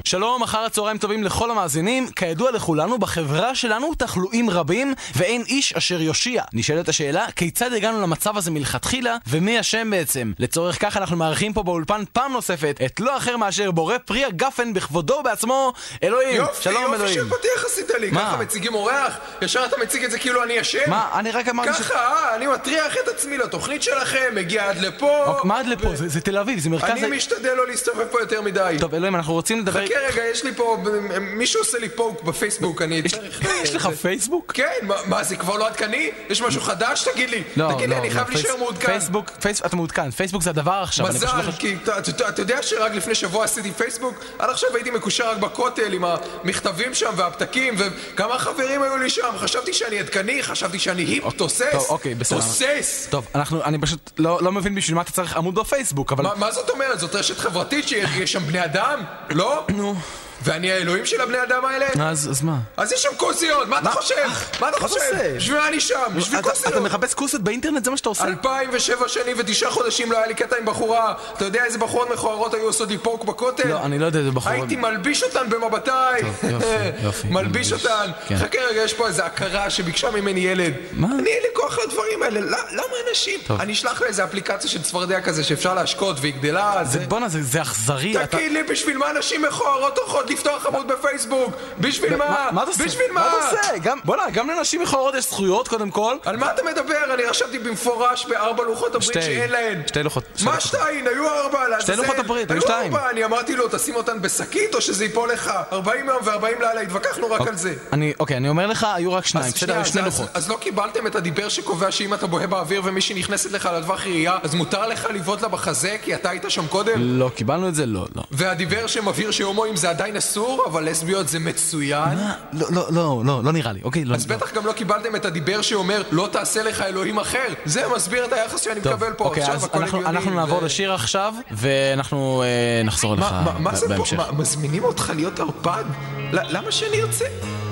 שלום, אחר הצהריים טובים לכל המאזינים. כידוע לכולנו, בחברה שלנו תחלואים רבים, ואין איש אשר יושיע. נשאלת השאלה, כיצד הגענו למצב הזה מלכתחילה, ומי אשם בעצם? לצורך כך אנחנו מארחים פה באולפן פעם נוספת את לא אחר מאשר בורא פרי הגפן בכבודו ובעצמו, אלוהים. יופי, שלום יופי אלוהים. של פתיח עשית לי, מה? ככה מציגים אורח? ישר אתה מציג את זה כאילו אני אשם? מה, אני רק אמרתי ש... ככה, אה, אני מטריח את עצמי לתוכנית שלכם, מגיע עד לפה. מה עד לפה? זה- זה תל אביב, זה מרכז... אני משתדל לא להסתובב פה יותר מדי. טוב, אלוהים, אנחנו רוצים לדבר... חכה רגע, יש לי פה, מישהו עושה לי פוק בפייסבוק, אני צריך... יש לך פייסבוק? כן, מה- זה כבר לא עדכני? יש משהו חדש? תגיד לי. תגיד לי, אני חייב פייס- להישאר מעודכן. פייסבוק, פייס- אתה מעודכן, פייסבוק זה הדבר עכשיו. לא מזל, כי אתה- יודע שרק לפני שבוע עשיתי פייסבוק? עד עכשיו הייתי מקושר רק בכותל עם המכתבים שם והפתקים וכמה חברים היו לי שם חשבתי שאני עדכני, חשבתי שאני היפ, תוסס אוקיי. תוסס טוב, אני פשוט לא, לא מבין בשביל מה אתה צריך עמוד בפייסבוק, אבל... מה- זאת אומרת? זאת רשת חברתית שיש יש שם בני אדם? לא? נו, ואני האלוהים של הבני אדם האלה? אז, אז מה? אז יש שם כוסיות, מה אתה חושב? מה אתה מה אתה חושב? בשביל מה אני שם? בשביל אתה- כוסיות. אתה מחפש כוסות באינטרנט? זה מה שאתה עושה? 2007 שנים ותשעה חודשים לא היה לי קטע עם בחורה אתה יודע איזה בחורות מכוערות היו עושות לי פוק בכותל? לא, אני לא יודע איזה בחורות. הייתי מלביש אותן במבטיי טוב, יופי, יופי, מלביש. אותן כן. חכה רגע, יש פה איזה הכרה שביקשה ממני ילד מה? אני אין לי כוח לדברים האלה, לא- למה אנשים? טוב. אני אשלח לה איזה אפליקציה של צפרדע כזה שאפשר להשקות והיא גדלה זה- בואנה, זה זה אכזרי. אתה- תגיד לי, בשביל מה נשים מכוערות הולכות לפתוח עמוד בפייסבוק? בשביל מה? מה אתה עושה? בשביל מה? מה אתה עושה? גם- בואנה, גם לנשים מכוערות יש זכויות קודם כל. על מה אתה מדבר? אני רשמתי במפורש בארבע לוחות הברית שתי. שאין להן. שתי לוחות- שתי מה. שתיים? היו ארבע, לעזאזל. לוחות הברית, היו היו שתיים. ארבע, אני אמרתי לו, תשים אותן בשקית או שזה ייפול לך. 40 יום ו-40 לילה, התווכחנו רק על זה. אני, אוקיי, אני אומר לך, היו רק שניים. בסדר, היו שני לוחות. אז לא קיבלתם את הדיבר שקובע שאם אתה בוהה באוויר ומישהי נכנסת לך לטווח ראייה, אז מותר לך לבעוט לה בחזה כי אתה היית שם קודם? לא, קיבלנו את זה? לא, לא. והדיבר שמבהיר שהומואים זה עדיין אסור, אבל לסביות זה מצוין? לא, לא, לא, לא, לא נראה לי, אוקיי? לא. אז בטח גם לא קיבלתם את הדיבר שאומר לא תעשה לך אלוהים אחר זה מסביר את היחס שאני טוב, מקבל פה אוקיי, עכשיו אז הכל אנחנו- הגיוני, אנחנו נעבור ו- לשיר עכשיו, ואנחנו אה, נחזור אליך מה- מה- מה זה פה? בהמשך. מה, מזמינים אותך להיות ערפד? למה שאני ארצה?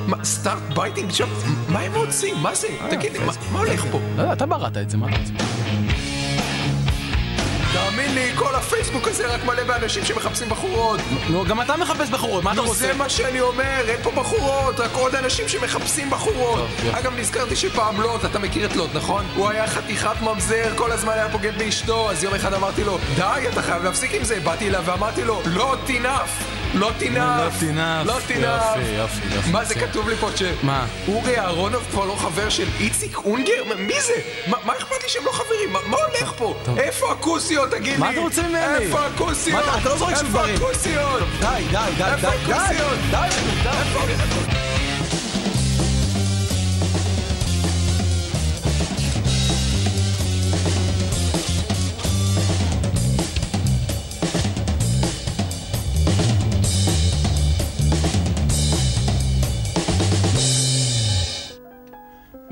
מה, start biting שם? מה הם רוצים? מה זה? תגיד לי, מה- מה הולך פה? לא יודע, אתה בראת את זה, מה אתה רוצה? תאמין לי, כל הפייסבוק הזה רק מלא באנשים שמחפשים בחורות נו, גם אתה מחפש בחורות, מה אתה רוצה? זה מה שאני אומר, אין פה בחורות, רק עוד אנשים שמחפשים בחורות. אגב, נזכרתי שפעם לוט, אתה מכיר את לוט, נכון? הוא היה חתיכת ממזר, כל הזמן היה בוגד באשתו, אז יום אחד אמרתי לו, די, אתה חייב להפסיק עם זה. באתי אליו ואמרתי לו, לא תינף! לא תינף! לא תינף. לא תינף! יופי, יופי, יופי. מה זה כתוב לי פה, ש... מה? אורי אהרונוב כבר לא חבר של איציק אונגר? מי זה? מה אכפת לי שהם לא חברים? מה הולך פה? איפה הכוסיות? תגיד לי. מה אתה רוצה ממני? איפה הכוסיות? אתה- לא זורק שום דברים. איפה הכוסיות? די, די, די, איפה די, די, הכוסיות? די, די.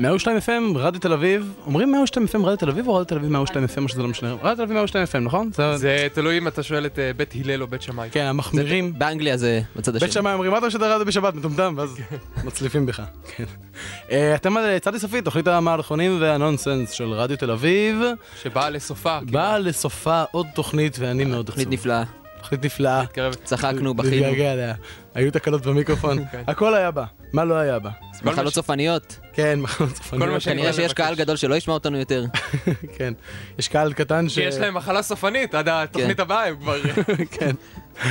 מאה ושתיים FM, רדיו תל אביב, אומרים מאה ושתיים FM רדיו תל אביב או רדיו תל אביב מאה ושתיים FM או שזה לא משנה? רדיו תל אביב מאה ושתיים FM, נכון? זה- תלוי אם אתה שואל את אה, בית הלל או בית שמאי. כן, המחמירים. באנגליה זה בצד השני. בית שמאי אומרים, מה אתה משדר רדיו בשבת, מטומטם? ואז מצליפים בך. כן. אה, אתם על צדי סופי, תוכנית המערכונים והנונסנס של רדיו תל אביב. שבאה לסופה. באה לסופה עוד תוכנית ואני מאוד עצוב. תוכנית נפלאה. תוכנית נפלאה. צחקנו, בכינו. אליה. היו תקלות במיקרופון, הכל היה בה. מה לא היה בה? מחלות סופניות. כן, מחלות סופניות. כנראה שיש קהל גדול שלא ישמע אותנו יותר. כן. יש קהל קטן ש... כי יש להם מחלה סופנית, עד התוכנית כן. הבאה הם כבר... כן.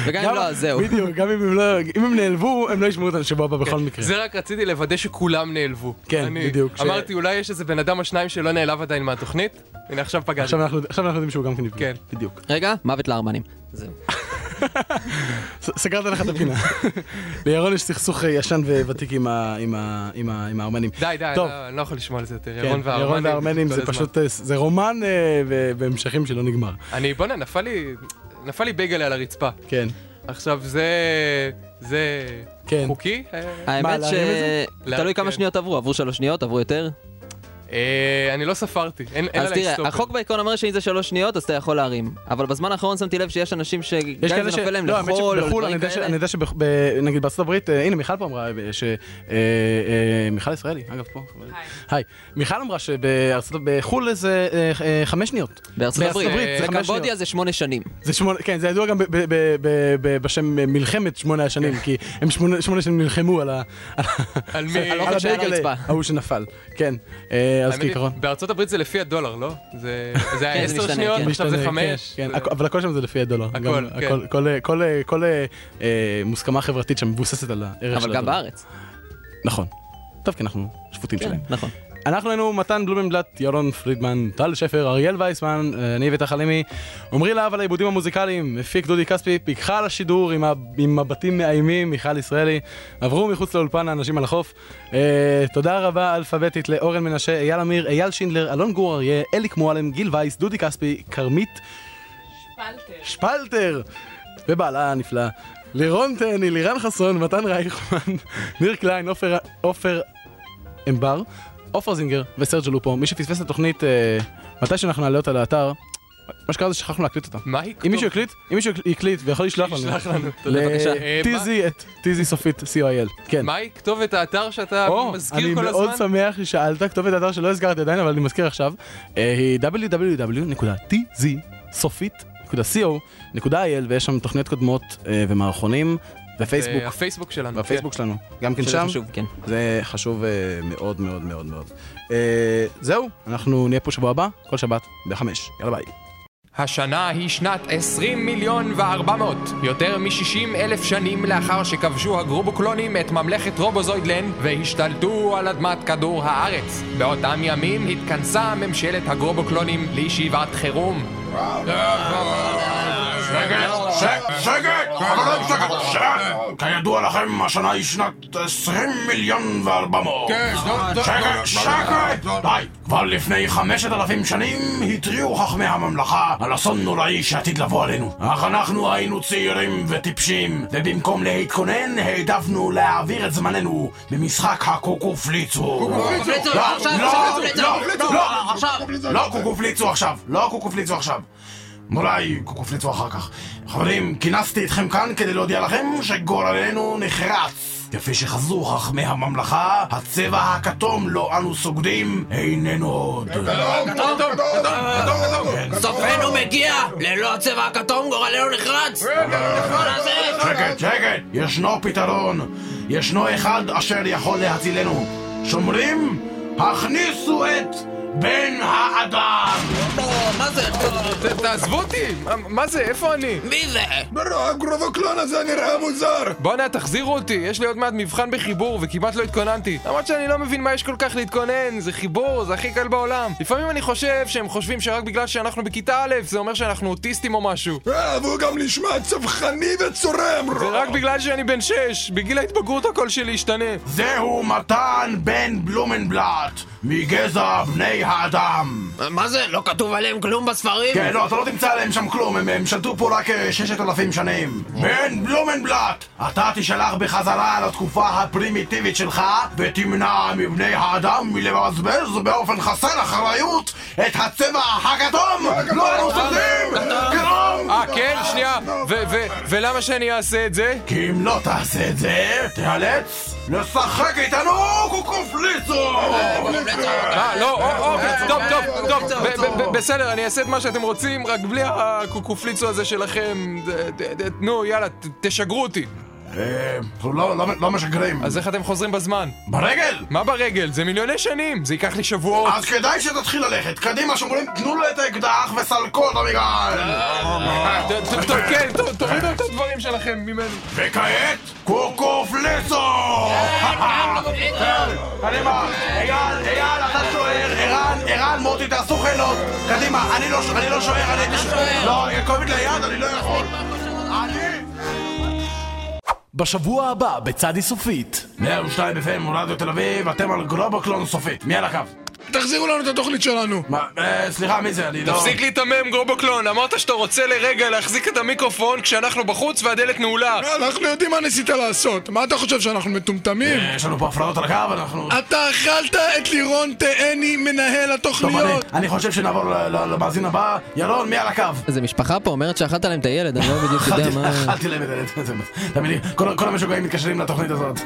וגם אם לא, אז זהו. בדיוק, גם אם הם לא... אם הם נעלבו, הם לא ישמעו אותנו שבוע הבא בכל מקרה. זה רק רציתי לוודא שכולם נעלבו. כן, בדיוק, אמרתי, אולי יש איזה בן אדם או שניים שלא נעלב עדיין מהתוכנית? הנה, עכשיו פגעתי. עכשיו אנחנו יודעים שהוא גם כן נפגע. כן. בדיוק. רגע, מוות לארמנים. זהו. סגרת לך את הפינה. לירון יש סכסוך אה, ישן וותיק עם הארמנים. די, די, טוב. לא- אני לא יכול לשמוע על זה יותר. כן, ירון והארמנים. ירון והארמנים כל זה. פשוט, אה, זה רומן אה, ו- בהמשכים שלא נגמר. אני, בוא'נה, נפל לי... נפל לי בייגלה על הרצפה. כן. עכשיו, זה... זה... כן. חוקי? האמת זה? שתלוי כמה כן. שניות עברו, עברו שלוש שניות, עברו יותר. אה, אני לא ספרתי. אין אין אז עליי תראה, סטופר. החוק בעיקרון אומר שאם זה שלוש שניות, אז אתה יכול להרים. אבל בזמן האחרון שמתי לב שיש אנשים יש שגם אם כאלה זה ש... נופל להם לא, האמת לחול או שבחו"ל, אני לדברים יודע ש- כאלה. אני יודע שנגיד בארצות הברית, אה, הנה מיכל פה אמרה, אה, ש... מיכל ישראלי, אגב פה. היי. מיכל אמרה שבחו"ל זה חמש שניות. בארצות הברית. זה חמש בקמבודיה. זה שמונה שנים. זה שמונה, כן, זה ידוע גם בשם מלחמת שמונה השנים, כי הם שמונה שנים נלחמו על ה... על מי? על הרצפה. ההוא שנפל. כן, אז כעיקרון. בארצות הברית זה לפי הדולר, לא? זה היה כן, זה עשר משתנה, שניות, כן. עכשיו זה משתנה, חמש. כן, זה- הכ- אבל הכל שם זה לפי הדולר. הכל, כן. כל- כל- כל אה, מוסכמה חברתית שמבוססת על הערך של אבל הדולר. גם בארץ. נכון. טוב, כי אנחנו שפוטים שלהם. נכון. אנחנו היינו מתן בלומנבלט, ירון פרידמן, טל שפר, אריאל וייסמן, אה, אני ואתה חלימי. עמרי להב על העיבודים המוזיקליים, מפיק דודי כספי, פיקחה על השידור עם, מבטים מאיימים, מיכל ישראלי. עברו מחוץ לאולפן האנשים על החוף. אה, תודה רבה אלפביתית לאורן מנשה, אייל אמיר, אייל שינדלר, אלון גור אריה, אליק מועלם, גיל וייס, דודי כספי, כרמית שפלטר, ובעלה הנפלא. לירון טני, לירן חסון, מתן רייכמן, ניר קליין, עופר אמבר, עופר זינגר וסרג'ה לופו. מי שפספס את התוכנית, אה, מתי שאנחנו נעלה אותה לאתר, מה שקרה זה ששכחנו להקליט אותה. מה אם יכתוב? מישהו יקליט, אם מישהו יקליט ויכול לשלוח לנו. ישלח לנו. בבקשה. טיזי את טיזי סופית co.il. כן. מה יכתוב את האתר שאתה או, מזכיר אני כל מאוד הזמן? שמח ששאלת, כתובת האתר שלא הזכרתי עדיין, אבל אני מזכיר עכשיו, אה, היא www.tzsofit.co.il ויש שם תוכניות קודמות אה, ומערכונים ופייסבוק, אה, הפייסבוק שלנו. והפייסבוק שלנו, גם כן שזה שם, חשוב, כן. זה חשוב אה, מאוד מאוד מאוד מאוד. אה, זהו, אנחנו נהיה פה שבוע הבא, כל שבת, בחמש, יאללה ביי. השנה היא שנת 20 מיליון ו-400. יותר מ-60 אלף שנים לאחר שכבשו הגרובוקלונים את ממלכת רובוזוידלנד והשתלטו על אדמת כדור הארץ. באותם ימים התכנסה ממשלת הגרובוקלונים לישיבת חירום. שקט! שקט! כידוע לכם, השנה היא שנת 20 מיליון וארבע מאות. שקט! שקט! די! כבר לפני חמשת אלפים שנים התריעו חכמי הממלכה על אסון נוראי שעתיד לבוא עלינו. אך אנחנו היינו צעירים וטיפשים, ובמקום להתכונן העדפנו להעביר את זמננו במשחק הקוקופליצו. קוקופליצו, לא, לא. לא, לא. לא קוקופליצו עכשיו, לא קוקופליצו עכשיו. אולי קוקופליצו אחר כך. חברים, כינסתי אתכם כאן כדי להודיע לכם שגורלנו נחרץ. כפי שחזו חכמי הממלכה, הצבע הכתום לו אנו סוגדים איננו עוד. סופנו מגיע! ללא הצבע הכתום גורלנו נחרץ! שקט, שקט, ישנו פתרון. ישנו אחד אשר יכול להצילנו. שומרים, הכניסו את בן האדם. לא, מה זה? תעזבו אותי! מה- זה? איפה אני? מי זה? הגרובוקלון הזה נראה מוזר. בואנה, תחזירו אותי, יש לי עוד מעט מבחן בחיבור וכמעט לא התכוננתי. למרות שאני לא מבין מה יש כל כך להתכונן, זה חיבור, זה הכי קל בעולם. לפעמים אני חושב שהם חושבים שרק בגלל שאנחנו בכיתה א', זה אומר שאנחנו אוטיסטים או משהו. והוא גם נשמע צווחני וצורם. זה רק בגלל שאני בן 6, בגיל ההתבגרות הקול שלי ישתנה. זהו מתן בן בלומנבלט, מגזע בני האדם. מה זה? לא כתוב עליהם כלום בספרים? כן, לא, אתה לא תמצא עליהם שם כלום, הם, הם שלטו פה רק אה, ששת אלפים שנים. בן בלומנבלט, אתה תשלח בחזרה לתקופה הפרימיטיבית שלך, ותמנע מבני האדם מלבזבז באופן חסר אחריות את הצבע הכתום! לא אנו סוגרים! כתום! אה, כן? שנייה. ולמה שאני אעשה את זה? כי אם לא תעשה את זה, תיאלץ לשחק איתנו קוקופליצו! אה, לא, או- אוקיי, טוב, טוב, טוב, בסדר, אני אעשה את מה שאתם רוצים, רק בלי הקוקופליצו הזה שלכם. נו, יאללה, תשגרו אותי. אה, לא, לא, לא משגרים. אז איך אתם חוזרים בזמן? ברגל! מה ברגל? זה מיליוני שנים, זה ייקח לי שבועות. אז כדאי שתתחיל ללכת. קדימה, שומרים, תנו לו את האקדח וסלקו! ט- ט- ט- כן, תורידו את הדברים שלכם ממני. וכעת, קוקופליצו! קדימה, אייל, אייל, אתה שוער, ערן, ערן, מוטי, תעשו חילות. קדימה, אני לא אני לא שוער, אני... לא, כואבת לי היד, אני לא יכול. אני... בשבוע הבא, בצדי סופית. 102 FM, רדיו תל אביב, אתם על גלובוקלון סופית. מי על הקו? תחזירו לנו את התוכנית שלנו. מה, אה, סליחה, מי זה? אני לא... תפסיק להיתמם, גרובוקלון. אמרת שאתה רוצה לרגע להחזיק את המיקרופון כשאנחנו בחוץ והדלת נעולה. אנחנו יודעים מה ניסית לעשות. מה אתה חושב, שאנחנו מטומטמים? אה, יש לנו פה הפרעות על הקו, אנחנו... אתה אכלת את לירון תאני, מנהל טוב, אני, התוכניות. אני חושב שנעבור ל- ל- למאזין הבא. ירון, מי על הקו? איזה משפחה פה אומרת שאכלת להם את הילד, אני לא בדיוק יודע אכלתי- מה... אכלתי להם את זה, תאמין לי, כל- כל המשוגעים מתקשרים לתוכנית הזאת.